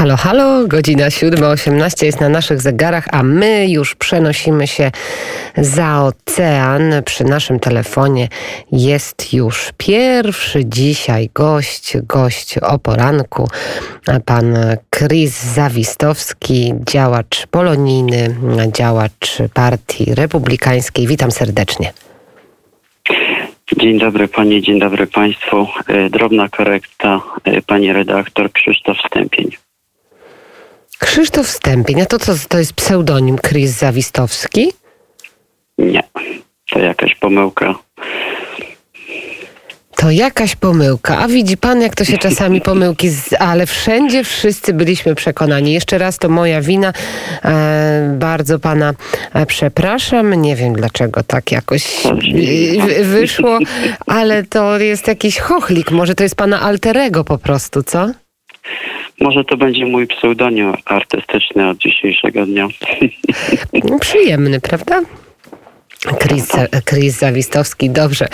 Halo, halo, godzina 7.18 jest na naszych zegarach, a my już przenosimy się za ocean. Przy naszym telefonie jest już pierwszy dzisiaj gość, gość o poranku, pan Chris Zawistowski, działacz polonijny, działacz partii republikańskiej. Witam serdecznie. Dzień dobry Panie, dzień dobry Państwu. E, drobna korekta, e, Pani redaktor Krzysztof Stępień. Krzysztof Stępień, a to co, to jest pseudonim Chris Zawistowski? Nie, to jakaś pomyłka. To jakaś pomyłka. A widzi pan, jak to się czasami pomyłki, z... ale wszędzie wszyscy byliśmy przekonani. Jeszcze raz to moja wina. E, bardzo pana e, przepraszam. Nie wiem dlaczego tak jakoś e, wyszło, ale to jest jakiś chochlik. Może to jest pana alterego po prostu, co? Może to będzie mój pseudonim artystyczny od dzisiejszego dnia. Przyjemny, prawda? Chris, Chris Zawistowski, dobrze.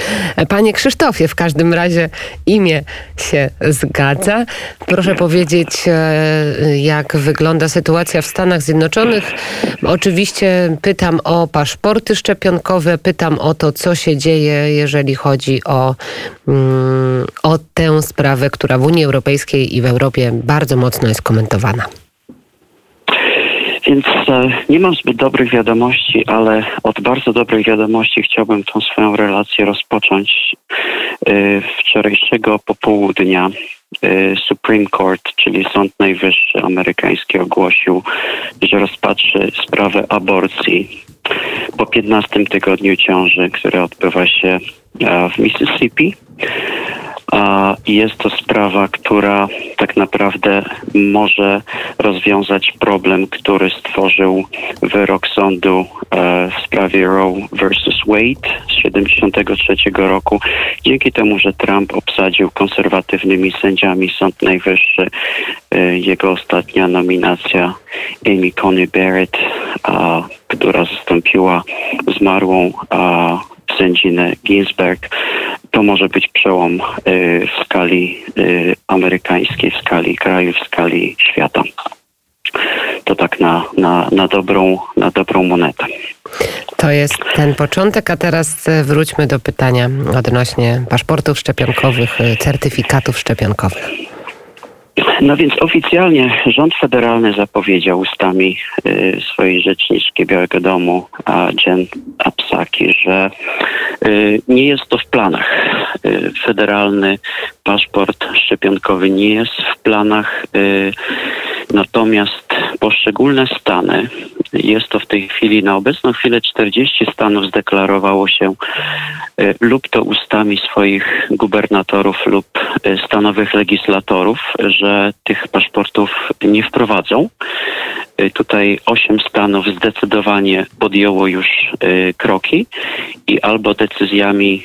Panie Krzysztofie, w każdym razie imię się zgadza. Proszę powiedzieć, e, jak wygląda sytuacja w Stanach Zjednoczonych. Oczywiście pytam o paszporty szczepionkowe, pytam o to, co się dzieje, jeżeli chodzi o, mm, o tę sprawę, która w Unii Europejskiej i w Europie bardzo mocno jest komentowana. Więc e, nie mam zbyt dobrych wiadomości, ale od bardzo dobrych wiadomości chciałbym tą swoją relację rozpocząć. E, wczorajszego popołudnia e, Supreme Court, czyli Sąd Najwyższy amerykański ogłosił, że rozpatrzy sprawę aborcji po 15 tygodniu ciąży, które odbywa się w Mississippi. Jest to sprawa, która tak naprawdę może rozwiązać problem, który stworzył wyrok sądu e, w sprawie Roe vs. Wade z 1973 roku. Dzięki temu, że Trump obsadził konserwatywnymi sędziami Sąd Najwyższy, e, jego ostatnia nominacja Amy Coney Barrett, która zastąpiła zmarłą sędzinę Ginsberg, to może być przełom y, w skali y, amerykańskiej, w skali kraju, w skali świata. To tak na, na, na, dobrą, na dobrą monetę. To jest ten początek, a teraz e, wróćmy do pytania odnośnie paszportów szczepionkowych, certyfikatów szczepionkowych. No więc oficjalnie rząd federalny zapowiedział ustami y, swojej rzeczniczki Białego Domu, Jen Apsaki, że y, nie jest to w planach. Y, federalny paszport szczepionkowy nie jest w planach, y, natomiast poszczególne stany, jest to w tej chwili, na obecną chwilę 40 stanów zdeklarowało się y, lub to ustami swoich gubernatorów lub y, stanowych legislatorów, że tych paszportów nie wprowadzą. Y, tutaj osiem stanów zdecydowanie podjęło już kroki i albo decyzjami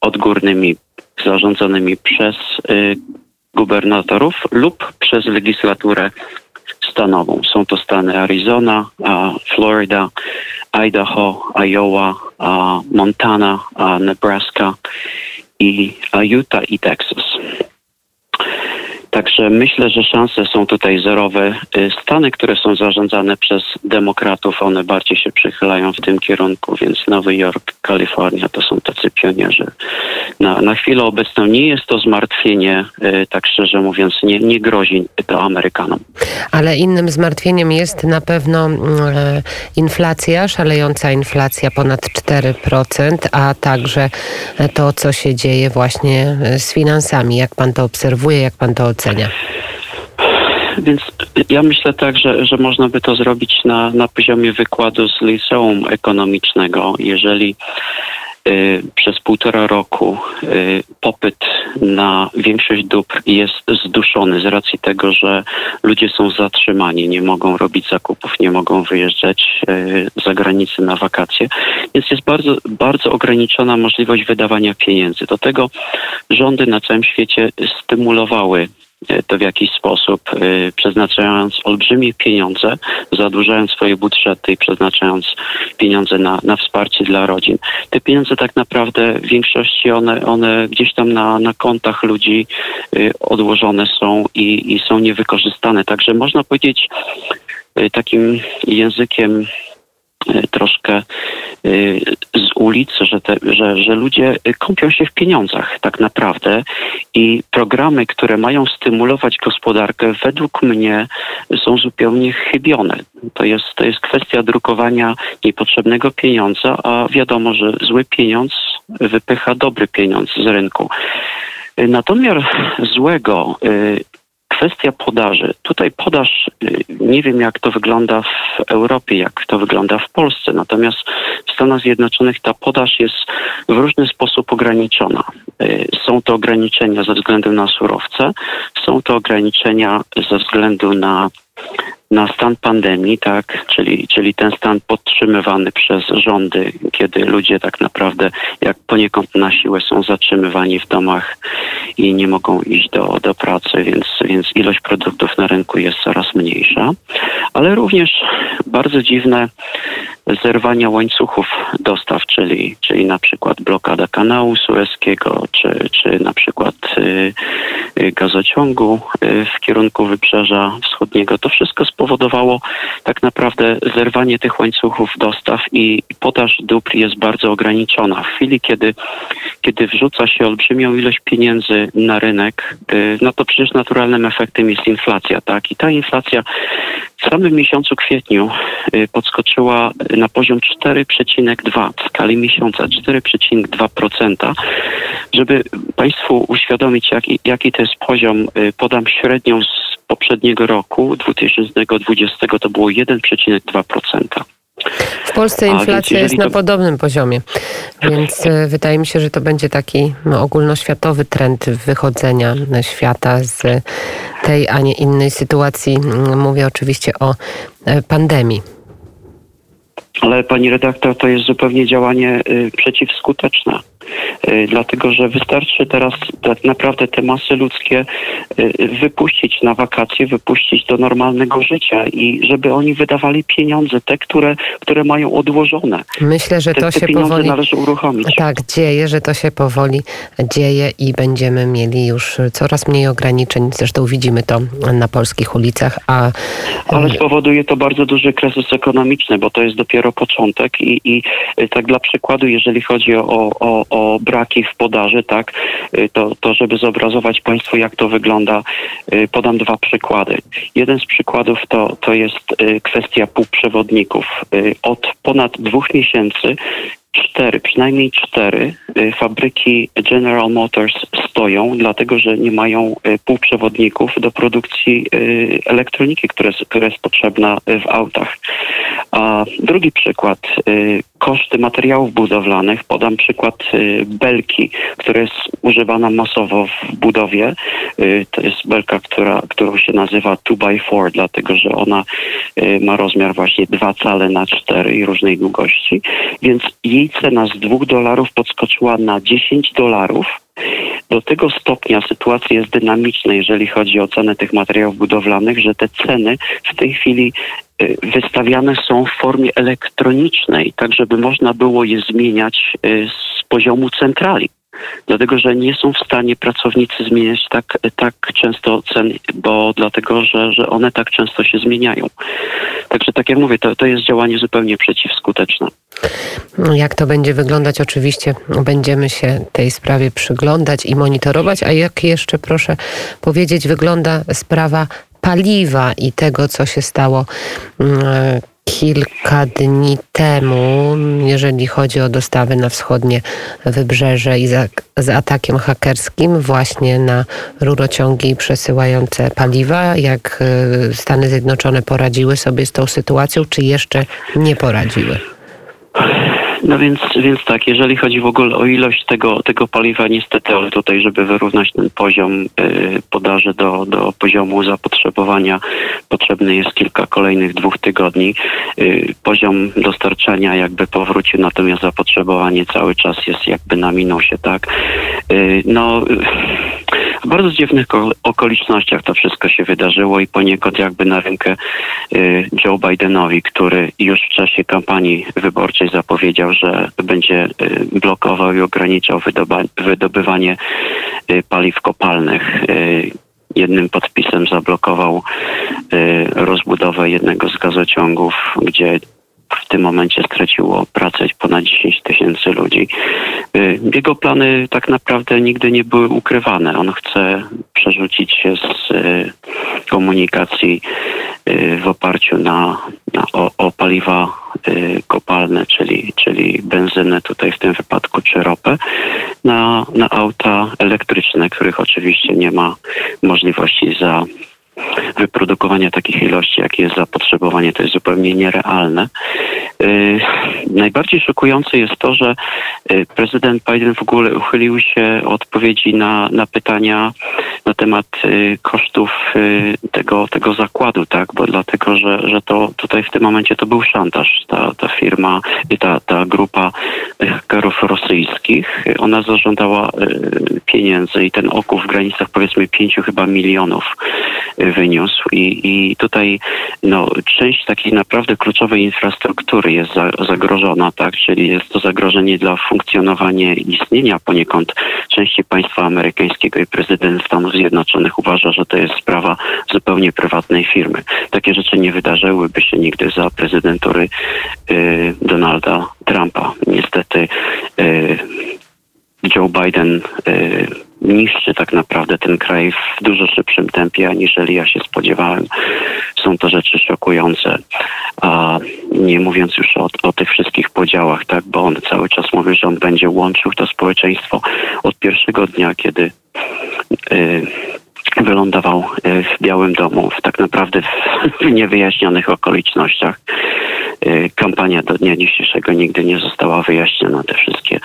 odgórnymi zarządzonymi przez gubernatorów lub przez legislaturę stanową. Są to stany Arizona, Florida, Idaho, Iowa, Montana, Nebraska i Utah i Texas. Także myślę, że szanse są tutaj zerowe. Y, Stany, które są zarządzane przez demokratów, one bardziej się przychylają w tym kierunku, więc Nowy Jork, Kalifornia to są tacy pionierzy. Na, na chwilę obecną nie jest to zmartwienie, y, tak szczerze mówiąc, nie, nie grozi to Amerykanom. Ale innym zmartwieniem jest na pewno mm, e, inflacja, szalejąca inflacja ponad 4%, a także to, co się dzieje właśnie e, z finansami. Jak pan to obserwuje, jak pan to ocenia? Więc ja myślę tak, że, że można by to zrobić na, na poziomie wykładu z liceum ekonomicznego. Jeżeli przez półtora roku y, popyt na większość dóbr jest zduszony z racji tego, że ludzie są zatrzymani, nie mogą robić zakupów, nie mogą wyjeżdżać y, za granicę na wakacje, więc jest bardzo, bardzo ograniczona możliwość wydawania pieniędzy. Do tego rządy na całym świecie stymulowały to w jakiś sposób, e, przeznaczając olbrzymie pieniądze, zadłużając swoje budżety i przeznaczając pieniądze na, na wsparcie dla rodzin. Te pieniądze tak naprawdę w większości one, one gdzieś tam na, na kontach ludzi odłożone są i, i są niewykorzystane. Także można powiedzieć takim językiem Y, troszkę y, z ulic, że, te, że, że ludzie kąpią się w pieniądzach tak naprawdę i programy, które mają stymulować gospodarkę, według mnie są zupełnie chybione. To jest, to jest kwestia drukowania niepotrzebnego pieniądza, a wiadomo, że zły pieniądz wypycha dobry pieniądz z rynku. Natomiast złego y, Kwestia podaży. Tutaj podaż, y, nie wiem jak to wygląda w Europie, jak to wygląda w Polsce, natomiast w Stanach Zjednoczonych ta podaż jest w różny sposób ograniczona. Y, są to ograniczenia ze względu na surowce, są to ograniczenia ze względu na na stan pandemii, tak, czyli, czyli ten stan podtrzymywany przez rządy, kiedy ludzie tak naprawdę jak poniekąd na siłę są zatrzymywani w domach i nie mogą iść do, do pracy, więc, więc ilość produktów na rynku jest coraz mniejsza, ale również bardzo dziwne zerwania łańcuchów dostaw, czyli, czyli na przykład blokada kanału sueskiego, czy, czy na przykład y, y, gazociągu y, w kierunku wybrzeża wschodniego. To wszystko spowodowało tak naprawdę zerwanie tych łańcuchów dostaw i podaż dóbr jest bardzo ograniczona. W chwili, kiedy, kiedy wrzuca się olbrzymią ilość pieniędzy na rynek, no to przecież naturalnym efektem jest inflacja, tak? I ta inflacja w samym miesiącu kwietniu podskoczyła na poziom 4,2 w skali miesiąca, 4,2%. Żeby Państwu uświadomić, jaki, jaki to jest poziom, y, podam średnią z poprzedniego roku, 2020 to było 1,2%. W Polsce inflacja jest na podobnym poziomie, więc y, wydaje mi się, że to będzie taki no, ogólnoświatowy trend wychodzenia świata z tej, a nie innej sytuacji. Mówię oczywiście o y, pandemii. Ale pani redaktor, to jest zupełnie działanie y, przeciwskuteczne. Y, dlatego że wystarczy teraz tak naprawdę te masy ludzkie y, wypuścić na wakacje, wypuścić do normalnego życia i żeby oni wydawali pieniądze, te, które, które mają odłożone. Myślę, że te, to te się powoli należy uruchomić. Tak, dzieje, że to się powoli dzieje i będziemy mieli już coraz mniej ograniczeń. Zresztą widzimy to na polskich ulicach, a ale spowoduje to bardzo duży kryzys ekonomiczny, bo to jest dopiero początek i, i tak dla przykładu, jeżeli chodzi o, o, o braki w podaży, tak, y, to, to żeby zobrazować Państwu, jak to wygląda, y, podam dwa przykłady. Jeden z przykładów to, to jest y, kwestia półprzewodników. Od ponad dwóch miesięcy cztery, przynajmniej cztery fabryki General Motors stoją, dlatego że nie mają półprzewodników do produkcji elektroniki, która jest, potrzebna w autach. A drugi przykład, koszty materiałów budowlanych. Podam przykład y, belki, która jest używana masowo w budowie. Y, to jest belka, która, którą się nazywa 2x4, dlatego że ona y, ma rozmiar właśnie dwa cale na cztery i różnej długości. Więc jej cena z 2 dolarów podskoczyła na 10 dolarów. Do tego stopnia sytuacja jest dynamiczna, jeżeli chodzi o cenę tych materiałów budowlanych, że te ceny w tej chwili Y, wystawiane są w formie elektronicznej, tak żeby można było je zmieniać y, z poziomu centrali. Dlatego, że nie są w stanie pracownicy zmieniać tak, tak często cen, bo dlatego, że, że one tak często się zmieniają. Także tak jak mówię, to, to jest działanie zupełnie przeciwskuteczne. Jak to będzie wyglądać? Oczywiście będziemy się tej sprawie przyglądać i monitorować. A jak jeszcze, proszę powiedzieć, wygląda sprawa paliwa i tego, co się stało mm, kilka dni temu, jeżeli chodzi o dostawy na wschodnie wybrzeże i za, z atakiem hakerskim właśnie na rurociągi przesyłające paliwa. Jak y, Stany Zjednoczone poradziły sobie z tą sytuacją, czy jeszcze nie poradziły? No więc, więc tak, jeżeli chodzi w ogóle o ilość tego, tego paliwa, niestety, ale tutaj, żeby wyrównać ten poziom y, podaży do, do poziomu zapotrzebowania, potrzebny jest kilka kolejnych dwóch tygodni. Y, poziom dostarczania jakby powrócił, natomiast zapotrzebowanie cały czas jest jakby na minusie, tak? Y, no, bardzo dziwnych okolicznościach to wszystko się wydarzyło i poniekąd jakby na rękę Joe Bidenowi, który już w czasie kampanii wyborczej zapowiedział, że będzie blokował i ograniczał wydobywanie paliw kopalnych. Jednym podpisem zablokował y, rozbudowę jednego z gazociągów, gdzie w tym momencie straciło pracę ponad 10 tysięcy ludzi. Y, jego plany tak naprawdę nigdy nie były ukrywane. On chce przerzucić się z y, komunikacji w oparciu na, na o, o paliwa kopalne, czyli, czyli benzynę tutaj w tym wypadku, czy ropę, na, na auta elektryczne, których oczywiście nie ma możliwości za wyprodukowania takich ilości, jakie jest zapotrzebowanie, to jest zupełnie nierealne. Yy, najbardziej szokujące jest to, że yy, prezydent Biden w ogóle uchylił się od odpowiedzi na, na pytania na temat yy, kosztów y, tego, tego zakładu, tak? Bo dlatego, że, że to tutaj w tym momencie to był szantaż. Ta, ta firma i ta, ta grupa hakerów rosyjskich, ona zażądała y, pieniędzy i ten okup w granicach powiedzmy pięciu chyba milionów wyniósł i, i tutaj no, część takiej naprawdę kluczowej infrastruktury jest za, zagrożona, tak, czyli jest to zagrożenie dla funkcjonowania istnienia poniekąd części państwa amerykańskiego i prezydent Stanów Zjednoczonych uważa, że to jest sprawa zupełnie prywatnej firmy. Takie rzeczy nie wydarzyłyby się nigdy za prezydentury y, Donalda Trumpa. Niestety y, Joe Biden y, niszczy tak naprawdę ten kraj w dużo szybszym tempie, aniżeli ja się spodziewałem. Są to rzeczy szokujące. A nie mówiąc już o, o tych wszystkich podziałach, tak, bo on cały czas mówi, że on będzie łączył to społeczeństwo od pierwszego dnia, kiedy wylądował y, w Białym Domu, w tak naprawdę w, w niewyjaśnionych okolicznościach. Y, kampania do dnia dzisiejszego nigdy nie została wyjaśniona, te wszystkie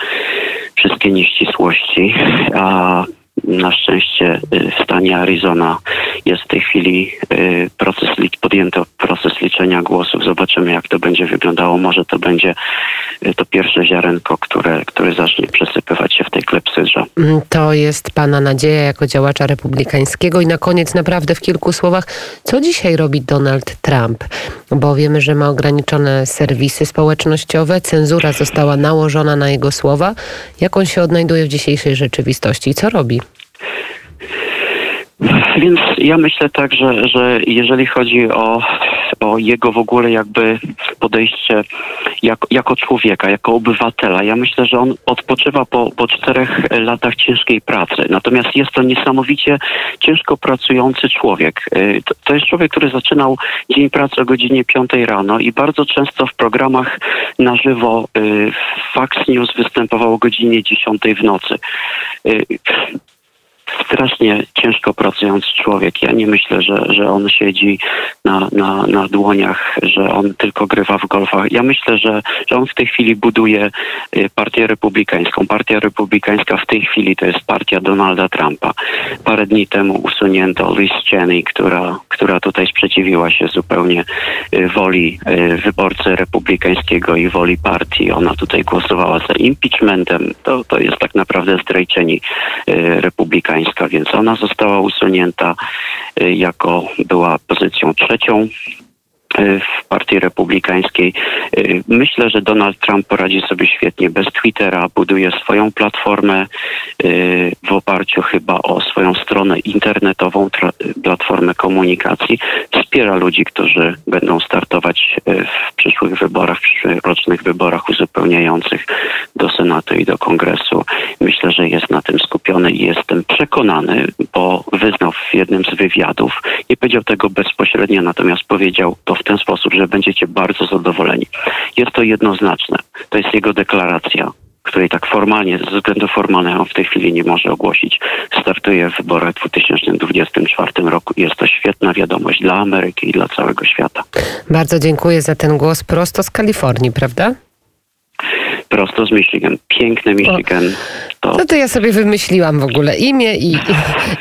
wszystkie nieścisłości, a na szczęście y, w stanie Arizona jest w tej chwili y, proces, podjęto proces liczenia głosów. Zobaczymy, jak to będzie wyglądało. Może to będzie y, to pierwsze ziarenko, które, które zacznie przesypywać się w tej klepsydrze. Mm, to jest Pana nadzieja jako działacza republikańskiego. I na koniec naprawdę w kilku słowach, co dzisiaj robi Donald Trump? Bo wiemy, że ma ograniczone serwisy społecznościowe, cenzura została nałożona na jego słowa. Jak on się odnajduje w dzisiejszej rzeczywistości i co robi? Więc ja myślę tak, że, że jeżeli chodzi o, o jego w ogóle jakby podejście jako, jako człowieka, jako obywatela, ja myślę, że on odpoczywa po, po czterech latach ciężkiej pracy. Natomiast jest to niesamowicie ciężko pracujący człowiek. Y, to, to jest człowiek, który zaczynał dzień pracy o godzinie 5 rano i bardzo często w programach na żywo y, Fox News występował o godzinie 10 w nocy y, strasznie ciężko pracujący człowiek. Ja nie myślę, że, że on siedzi na, na, na dłoniach, że on tylko grywa w golfa. Ja myślę, że, że on w tej chwili buduje y, partię republikańską. Partia republikańska w tej chwili to jest partia Donalda Trumpa. Parę dni temu usunięto Liz Cheney, która, która tutaj sprzeciwiła się zupełnie y, woli y, wyborcy republikańskiego i woli partii. Ona tutaj głosowała za impeachmentem. To, to jest tak naprawdę zdrajczeni więc ona została usunięta y, jako była pozycją trzecią w Partii Republikańskiej. Y, myślę, że Donald Trump poradzi sobie świetnie bez Twittera, buduje swoją platformę y, w oparciu chyba o swoją stronę internetową, platformę komunikacji. Wspiera ludzi, którzy będą startować w przyszłych wyborach, w przyszłych rocznych wyborach uzupełniających do Senatu i do Kongresu. Myślę, że jest na tym skupiony i jestem przekonany, bo wyznał w jednym z wywiadów, nie powiedział tego bezpośrednio, natomiast powiedział to w ten sposób, że będziecie bardzo zadowoleni. Jest to jednoznaczne. To jest jego deklaracja której tak formalnie, ze względu formalnego w tej chwili nie może ogłosić. Startuje w wyborach w 2024 roku. Jest to świetna wiadomość dla Ameryki i dla całego świata. Bardzo dziękuję za ten głos prosto z Kalifornii, prawda? Prosto z Michigan. Piękne Michigan. To No to ja sobie wymyśliłam w ogóle imię i, i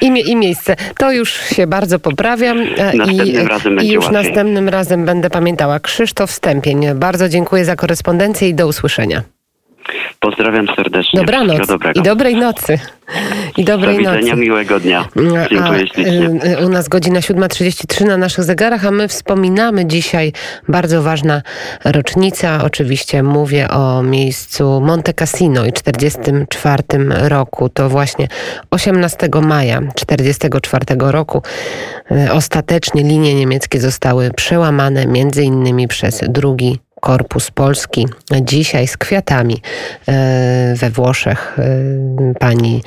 imię i miejsce. To już się bardzo poprawiam e, i, Następnym razem i już łatwiej. następnym razem będę pamiętała. Krzysztof Stępień, bardzo dziękuję za korespondencję i do usłyszenia. Pozdrawiam serdecznie. Dobranoc dobrego. i dobrej nocy. I Do dobrej widzenia, nocy. miłego dnia. A, Dziękuję ślicznie. y, y, u nas godzina 7.33 na naszych zegarach, a my wspominamy dzisiaj bardzo ważna rocznica. Oczywiście mówię o miejscu Monte Cassino i 44 roku. To właśnie 18 maja 44 roku y, ostatecznie linie niemieckie zostały przełamane między innymi przez drugi Korpus Polski. Dzisiaj z kwiatami e, we Włoszech e, pani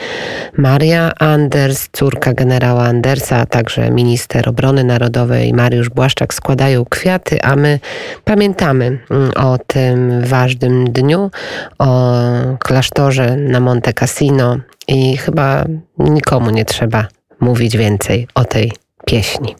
Maria Anders, córka generała Andersa, a także minister obrony narodowej Mariusz Błaszczak składają kwiaty, a my pamiętamy mm, o tym ważnym dniu, o klasztorze na Monte Cassino i chyba nikomu nie trzeba mówić więcej o tej pieśni.